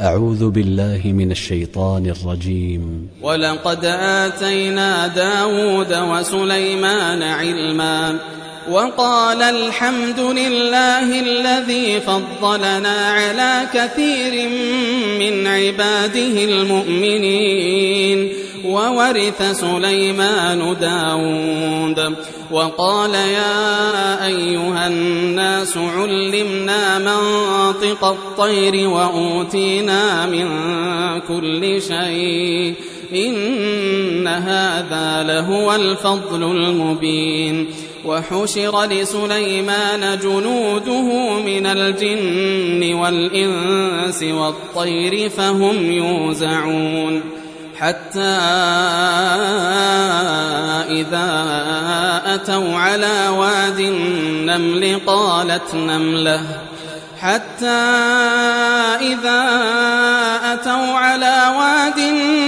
أعوذ بالله من الشيطان الرجيم. ولقد آتينا داود وسليمان علما وقال الحمد لله الذي فضلنا على كثير من عباده المؤمنين وورث سليمان داود وقال يا أيها الناس علمنا منطق الطير وأوتينا من كل شيء إن هذا لهو الفضل المبين وحشر لسليمان جنوده من الجن والإنس والطير فهم يوزعون حتى إذا أتوا على واد النمل قالت نملة حتى إذا أتوا على واد النمل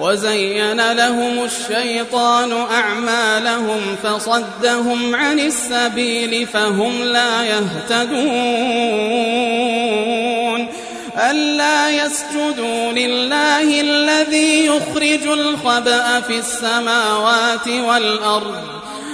وزين لهم الشيطان أعمالهم فصدهم عن السبيل فهم لا يهتدون ألا يسجدوا لله الذي يخرج الخبأ في السماوات والأرض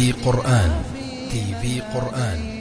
في قرآن. تي في قرآن.